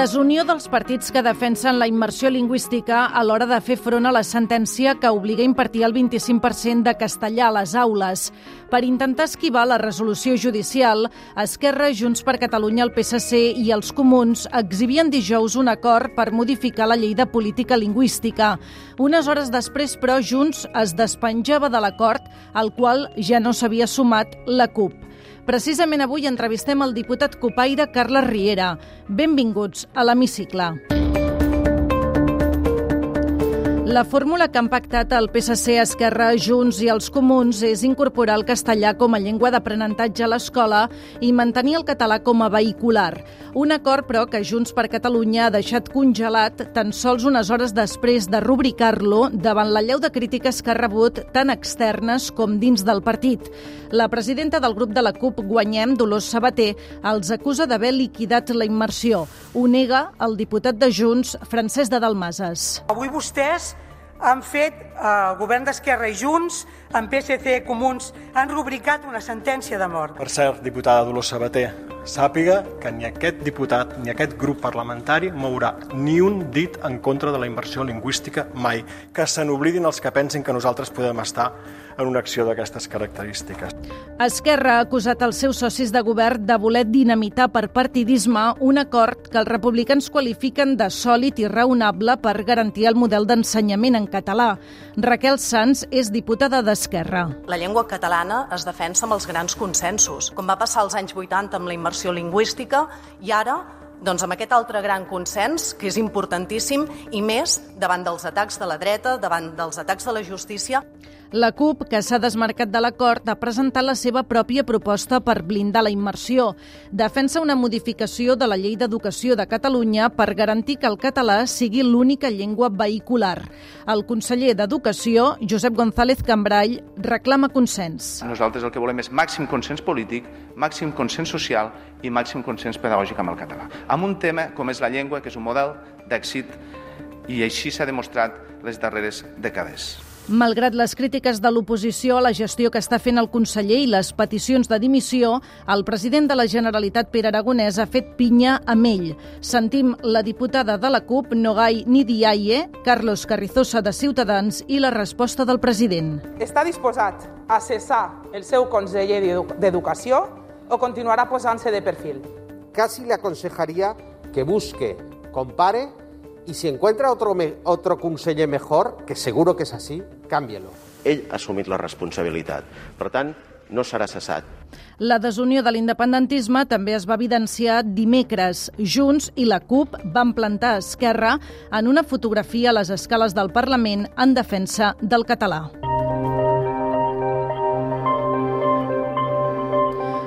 Desunió dels partits que defensen la immersió lingüística a l'hora de fer front a la sentència que obliga a impartir el 25% de castellà a les aules. Per intentar esquivar la resolució judicial, Esquerra, Junts per Catalunya, el PSC i els Comuns exhibien dijous un acord per modificar la llei de política lingüística. Unes hores després, però, Junts es despenjava de l'acord, al qual ja no s'havia sumat la CUP. Precisament avui entrevistem el diputat copaire Carles Riera. Benvinguts a l'Hemicicle. La fórmula que han pactat el PSC, Esquerra, Junts i els Comuns és incorporar el castellà com a llengua d'aprenentatge a l'escola i mantenir el català com a vehicular. Un acord, però, que Junts per Catalunya ha deixat congelat tan sols unes hores després de rubricar-lo davant la lleu de crítiques que ha rebut tant externes com dins del partit. La presidenta del grup de la CUP, Guanyem, Dolors Sabater, els acusa d'haver liquidat la immersió. Ho nega el diputat de Junts, Francesc de Dalmases. Avui vostès han fet, el eh, govern d'Esquerra i Junts, amb PSC, Comuns, han rubricat una sentència de mort. Per cert, diputada Dolors Sabater, sàpiga que ni aquest diputat ni aquest grup parlamentari mourà ni un dit en contra de la immersió lingüística mai. Que se n'oblidin els que pensin que nosaltres podem estar en una acció d'aquestes característiques. Esquerra ha acusat els seus socis de govern de voler dinamitar per partidisme un acord que els republicans qualifiquen de sòlid i raonable per garantir el model d'ensenyament en català. Raquel Sanz és diputada d'Esquerra. La llengua catalana es defensa amb els grans consensos, com va passar als anys 80 amb la immersió lingüística i ara doncs amb aquest altre gran consens, que és importantíssim, i més davant dels atacs de la dreta, davant dels atacs de la justícia. La CUP, que s'ha desmarcat de l'acord, ha presentat la seva pròpia proposta per blindar la immersió. Defensa una modificació de la Llei d'Educació de Catalunya per garantir que el català sigui l'única llengua vehicular. El conseller d'Educació, Josep González Cambrall, reclama consens. Nosaltres el que volem és màxim consens polític, màxim consens social i màxim consens pedagògic amb el català. Amb un tema com és la llengua, que és un model d'èxit i així s'ha demostrat les darreres dècades. Malgrat les crítiques de l'oposició a la gestió que està fent el conseller i les peticions de dimissió, el president de la Generalitat, Pere Aragonès, ha fet pinya amb ell. Sentim la diputada de la CUP, Nogai Nidiaye, Carlos Carrizosa de Ciutadans i la resposta del president. Està disposat a cessar el seu conseller d'Educació o continuarà posant-se de perfil? Casi le aconsejaría que busque, compare y si encuentra otro, me, otro conseller mejor, que seguro que es así, cámbielo. Ell ha assumit la responsabilitat. Per tant, no serà cessat. La desunió de l'independentisme també es va evidenciar dimecres. Junts i la CUP van plantar Esquerra en una fotografia a les escales del Parlament en defensa del català.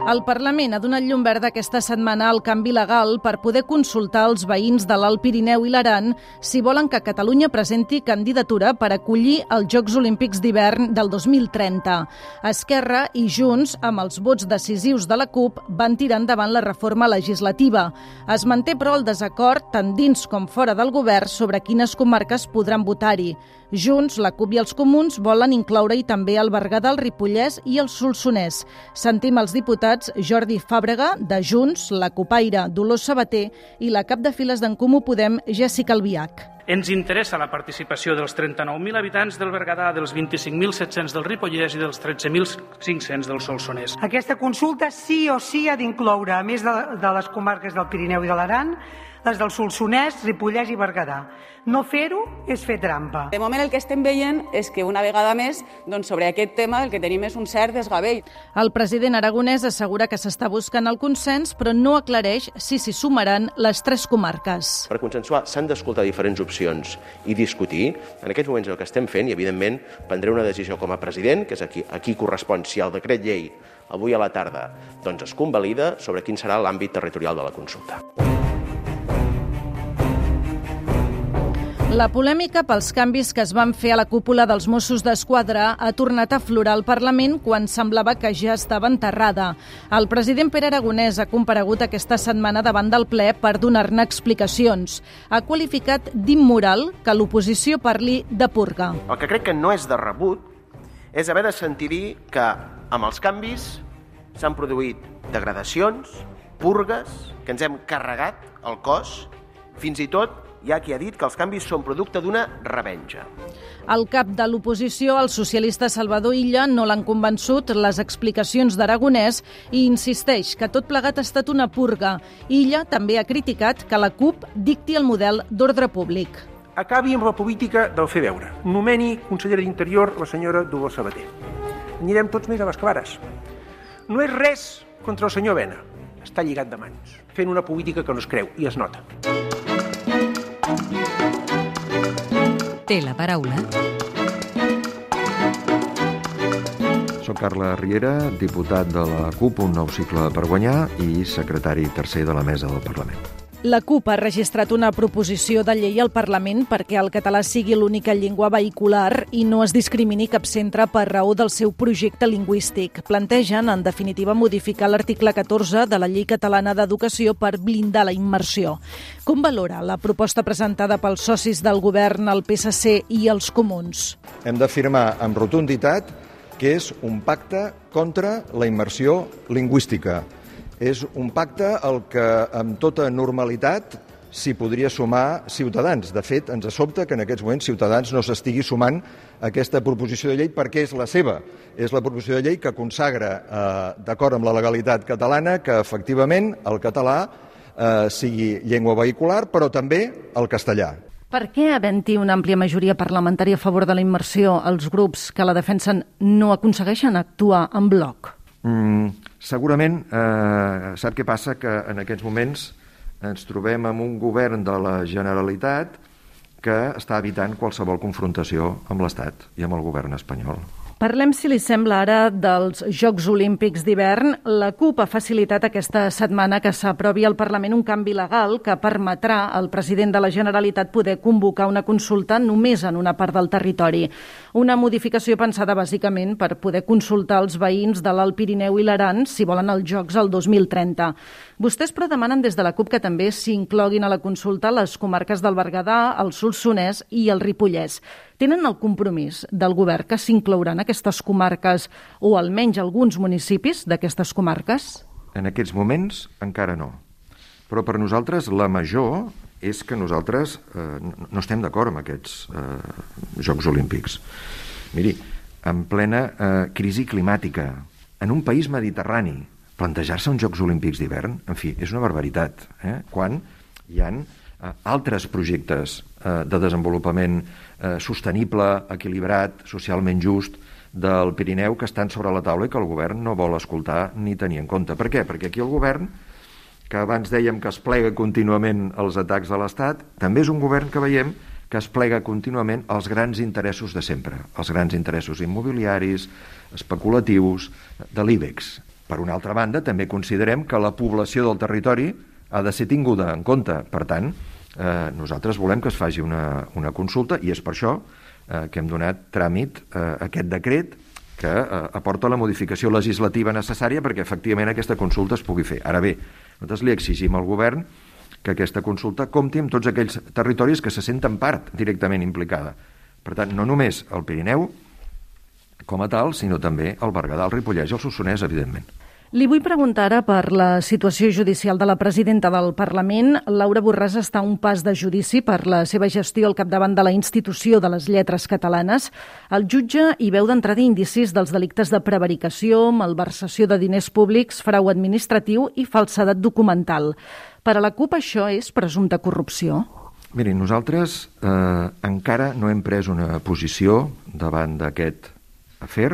El Parlament ha donat llum verda aquesta setmana al canvi legal per poder consultar els veïns de l'Alt Pirineu i l'Aran si volen que Catalunya presenti candidatura per acollir els Jocs Olímpics d'hivern del 2030. Esquerra i Junts, amb els vots decisius de la CUP, van tirar endavant la reforma legislativa. Es manté, però, el desacord tant dins com fora del govern sobre quines comarques podran votar-hi. Junts, la CUP i els comuns volen incloure-hi també el Berguedà, el Ripollès i el Solsonès. Sentim els diputats Jordi Fàbrega, de Junts, la Copaire, Dolors Sabater i la cap de files d'en Comú Podem, Jessica Albiach. Ens interessa la participació dels 39.000 habitants del Berguedà, dels 25.700 del Ripollès i dels 13.500 del Solsonès. Aquesta consulta sí o sí ha d'incloure, a més de, de les comarques del Pirineu i de l'Aran, les del Solsonès, Ripollès i Berguedà. No fer-ho és fer trampa. De moment el que estem veient és que una vegada més doncs, sobre aquest tema el que tenim és un cert desgavell. El president aragonès assegura que s'està buscant el consens però no aclareix si s'hi sumaran les tres comarques. Per consensuar s'han d'escoltar diferents opcions i discutir. En aquests moments el que estem fent i evidentment prendré una decisió com a president, que és aquí, aquí correspon si el decret llei avui a la tarda doncs es convalida sobre quin serà l'àmbit territorial de la consulta. La polèmica pels canvis que es van fer a la cúpula dels Mossos d'Esquadra ha tornat a florar al Parlament quan semblava que ja estava enterrada. El president Pere Aragonès ha comparegut aquesta setmana davant del ple per donar-ne explicacions. Ha qualificat d'immoral que l'oposició parli de purga. El que crec que no és de rebut és haver de sentir dir que amb els canvis s'han produït degradacions, purgues, que ens hem carregat el cos, fins i tot hi ha qui ha dit que els canvis són producte d'una revenja. El cap de l'oposició, el socialista Salvador Illa, no l'han convençut les explicacions d'Aragonès i insisteix que tot plegat ha estat una purga. Illa també ha criticat que la CUP dicti el model d'ordre públic. Acabi amb la política del fer veure. Nomeni consellera d'Interior la senyora Dolors Sabater. Anirem tots més a les clares. No és res contra el senyor Vena. Està lligat de mans, fent una política que no es creu i es nota. Té la paraula. Soc Carla Riera, diputat de la CUP, un nou cicle per guanyar i secretari tercer de la mesa del Parlament. La CUP ha registrat una proposició de llei al Parlament perquè el català sigui l'única llengua vehicular i no es discrimini cap centre per raó del seu projecte lingüístic. Plantegen, en definitiva, modificar l'article 14 de la Llei Catalana d'Educació per blindar la immersió. Com valora la proposta presentada pels socis del govern, el PSC i els comuns? Hem d'afirmar amb rotunditat que és un pacte contra la immersió lingüística és un pacte al que amb tota normalitat s'hi podria sumar Ciutadans. De fet, ens sobta que en aquests moments Ciutadans no s'estigui sumant a aquesta proposició de llei perquè és la seva. És la proposició de llei que consagra, eh, d'acord amb la legalitat catalana, que efectivament el català eh, sigui llengua vehicular, però també el castellà. Per què, havent-hi una àmplia majoria parlamentària a favor de la immersió, els grups que la defensen no aconsegueixen actuar en bloc? Mm, segurament, eh, sap què passa? Que en aquests moments ens trobem amb un govern de la Generalitat que està evitant qualsevol confrontació amb l'Estat i amb el govern espanyol. Parlem, si li sembla, ara dels Jocs Olímpics d'hivern. La CUP ha facilitat aquesta setmana que s'aprovi al Parlament un canvi legal que permetrà al president de la Generalitat poder convocar una consulta només en una part del territori. Una modificació pensada bàsicament per poder consultar els veïns de l'Alt Pirineu i l'Aran si volen els Jocs el 2030. Vostès, però, demanen des de la CUP que també s'incloguin a la consulta les comarques del Berguedà, el Solsonès i el Ripollès. Tenen el compromís del govern que s'inclouran aquestes comarques o almenys alguns municipis d'aquestes comarques? En aquests moments encara no. Però per nosaltres la major és que nosaltres eh, no estem d'acord amb aquests eh, Jocs Olímpics. Miri, en plena eh, crisi climàtica, en un país mediterrani, plantejar-se uns Jocs Olímpics d'hivern, en fi, és una barbaritat, eh? quan hi han eh, altres projectes de desenvolupament eh, sostenible, equilibrat, socialment just del Pirineu que estan sobre la taula i que el govern no vol escoltar ni tenir en compte. Per què? Perquè aquí el govern, que abans dèiem que es plega contínuament els atacs de l'Estat, també és un govern que veiem que es plega contínuament als grans interessos de sempre, els grans interessos immobiliaris, especulatius, de l'IBEX. Per una altra banda, també considerem que la població del territori ha de ser tinguda en compte. Per tant, eh, nosaltres volem que es faci una, una consulta i és per això eh, que hem donat tràmit eh, aquest decret que eh, aporta la modificació legislativa necessària perquè efectivament aquesta consulta es pugui fer. Ara bé, nosaltres li exigim al govern que aquesta consulta compti amb tots aquells territoris que se senten part directament implicada. Per tant, no només el Pirineu com a tal, sinó també el Berguedà, el Ripollès i el Solsonès, evidentment. Li vull preguntar ara per la situació judicial de la presidenta del Parlament. Laura Borràs està a un pas de judici per la seva gestió al capdavant de la institució de les lletres catalanes. El jutge hi veu d'entrada indicis dels delictes de prevaricació, malversació de diners públics, frau administratiu i falsedat documental. Per a la CUP això és presumpta corrupció? Miri, nosaltres eh, encara no hem pres una posició davant d'aquest afer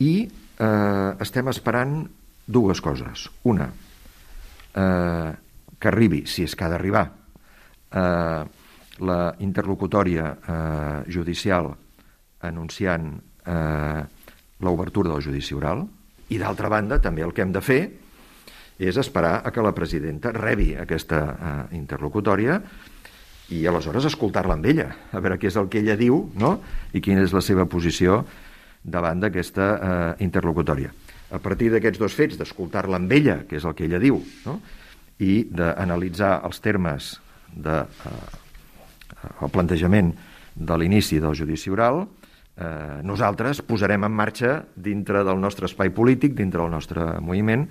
i eh, estem esperant dues coses. Una, eh, que arribi, si és que ha d'arribar, eh, la interlocutòria eh, judicial anunciant eh, l'obertura del judici oral i, d'altra banda, també el que hem de fer és esperar a que la presidenta rebi aquesta eh, interlocutòria i aleshores escoltar-la amb ella, a veure què és el que ella diu no? i quina és la seva posició davant d'aquesta eh, interlocutòria. A partir d'aquests dos fets, d'escoltar-la amb ella, que és el que ella diu, no? i d'analitzar els termes de, eh, el plantejament de l'inici del judici oral, eh, nosaltres posarem en marxa dintre del nostre espai polític, dintre del nostre moviment,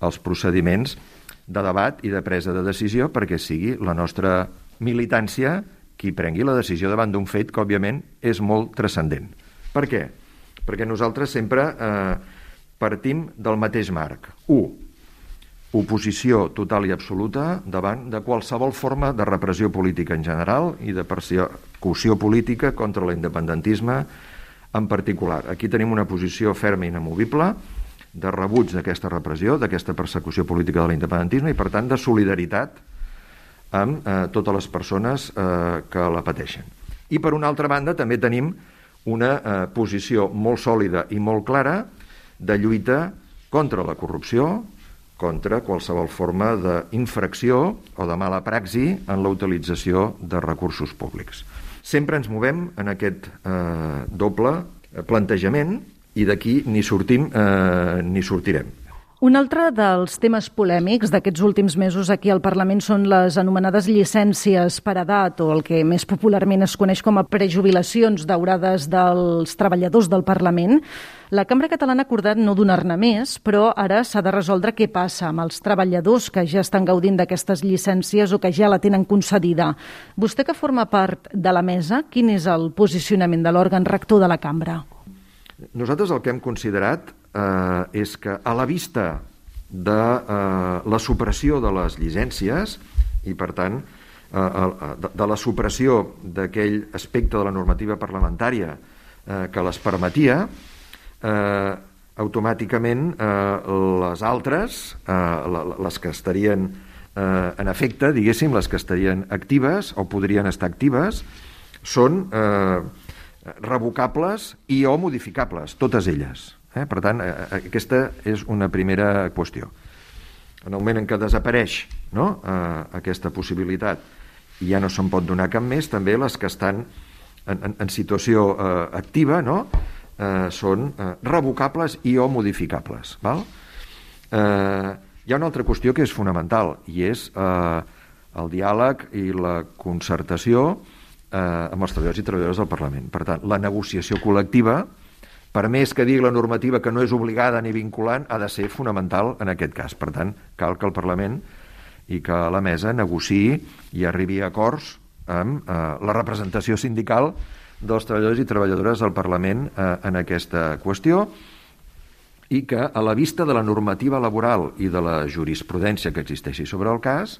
els procediments de debat i de presa de decisió perquè sigui la nostra militància qui prengui la decisió davant d'un fet que, òbviament, és molt transcendent. Per què? Perquè nosaltres sempre eh, partim del mateix marc. 1. Oposició total i absoluta davant de qualsevol forma de repressió política en general i de persecució política contra l'independentisme en particular. Aquí tenim una posició ferma i inamovible de rebuig d'aquesta repressió, d'aquesta persecució política de l'independentisme i, per tant, de solidaritat amb eh, totes les persones eh, que la pateixen. I, per una altra banda, també tenim una eh, posició molt sòlida i molt clara de lluita contra la corrupció, contra qualsevol forma d'infracció o de mala praxi en la utilització de recursos públics. Sempre ens movem en aquest eh, doble plantejament i d'aquí ni sortim eh, ni sortirem. Un altre dels temes polèmics d'aquests últims mesos aquí al Parlament són les anomenades llicències per edat o el que més popularment es coneix com a prejubilacions daurades dels treballadors del Parlament. La Cambra Catalana ha acordat no donar-ne més, però ara s'ha de resoldre què passa amb els treballadors que ja estan gaudint d'aquestes llicències o que ja la tenen concedida. Vostè que forma part de la mesa, quin és el posicionament de l'òrgan rector de la Cambra? Nosaltres el que hem considerat eh, és que a la vista de eh, la supressió de les llicències i, per tant, eh, eh, de, de la supressió d'aquell aspecte de la normativa parlamentària eh, que les permetia, eh, automàticament eh, les altres, eh, les que estarien eh, en efecte, diguéssim, les que estarien actives o podrien estar actives, són eh, revocables i o modificables, totes elles. Eh? Per tant, eh, eh, aquesta és una primera qüestió. En el moment en què desapareix no? eh, aquesta possibilitat i ja no se'n pot donar cap més, també les que estan en, en, en situació eh, activa no? eh, són eh, revocables i o modificables. Val? Eh, hi ha una altra qüestió que és fonamental i és eh, el diàleg i la concertació eh, amb els treballadors i treballadores del Parlament. Per tant, la negociació col·lectiva per més que digui la normativa que no és obligada ni vinculant, ha de ser fonamental en aquest cas. Per tant, cal que el Parlament i que la mesa negociï i arribi a acords amb eh, la representació sindical dels treballadors i treballadores del Parlament eh, en aquesta qüestió i que, a la vista de la normativa laboral i de la jurisprudència que existeixi sobre el cas,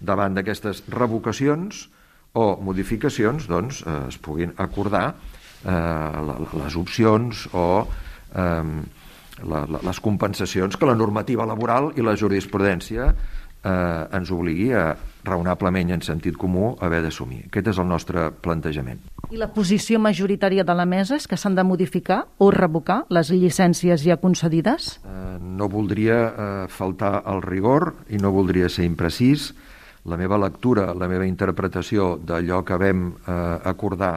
davant d'aquestes revocacions o modificacions, doncs, eh, es puguin acordar eh, les opcions o eh, la, la, les compensacions que la normativa laboral i la jurisprudència eh, ens obligui a raonablement i en sentit comú haver d'assumir. Aquest és el nostre plantejament. I la posició majoritària de la mesa és que s'han de modificar o revocar les llicències ja concedides? Eh, no voldria eh, faltar al rigor i no voldria ser imprecís. La meva lectura, la meva interpretació d'allò que vam eh, acordar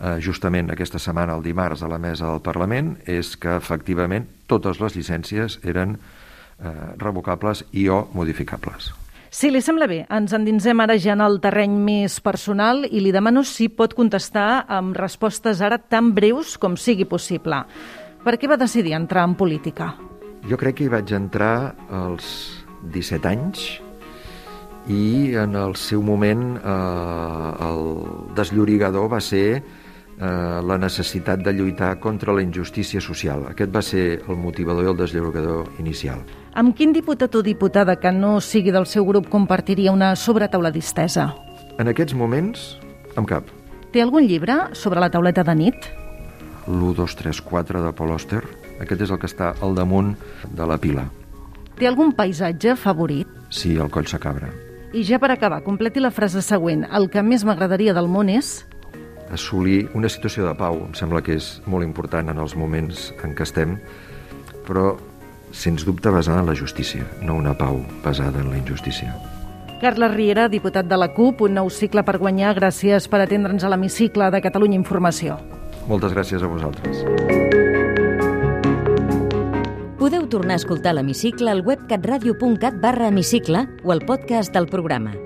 eh, justament aquesta setmana, el dimarts, a la mesa del Parlament, és que efectivament totes les llicències eren eh, revocables i o modificables. Si li sembla bé, ens endinsem ara ja en el terreny més personal i li demano si pot contestar amb respostes ara tan breus com sigui possible. Per què va decidir entrar en política? Jo crec que hi vaig entrar als 17 anys i en el seu moment eh, el desllorigador va ser la necessitat de lluitar contra la injustícia social. Aquest va ser el motivador i el deslliurador inicial. Amb quin diputat o diputada que no sigui del seu grup compartiria una sobretaula distesa? En aquests moments, amb cap. Té algun llibre sobre la tauleta de nit? L'1, 2, 3, 4 de Paul Auster. Aquest és el que està al damunt de la pila. Té algun paisatge favorit? Sí, el Coll Sacabra. I ja per acabar, completi la frase següent. El que més m'agradaria del món és assolir una situació de pau. Em sembla que és molt important en els moments en què estem, però sens dubte basada en la justícia, no una pau basada en la injustícia. Carles Riera, diputat de la CUP, un nou cicle per guanyar. Gràcies per atendre'ns a l'hemicicle de Catalunya Informació. Moltes gràcies a vosaltres. Podeu tornar a escoltar l'hemicicle al web catradio.cat barra hemicicle o al podcast del programa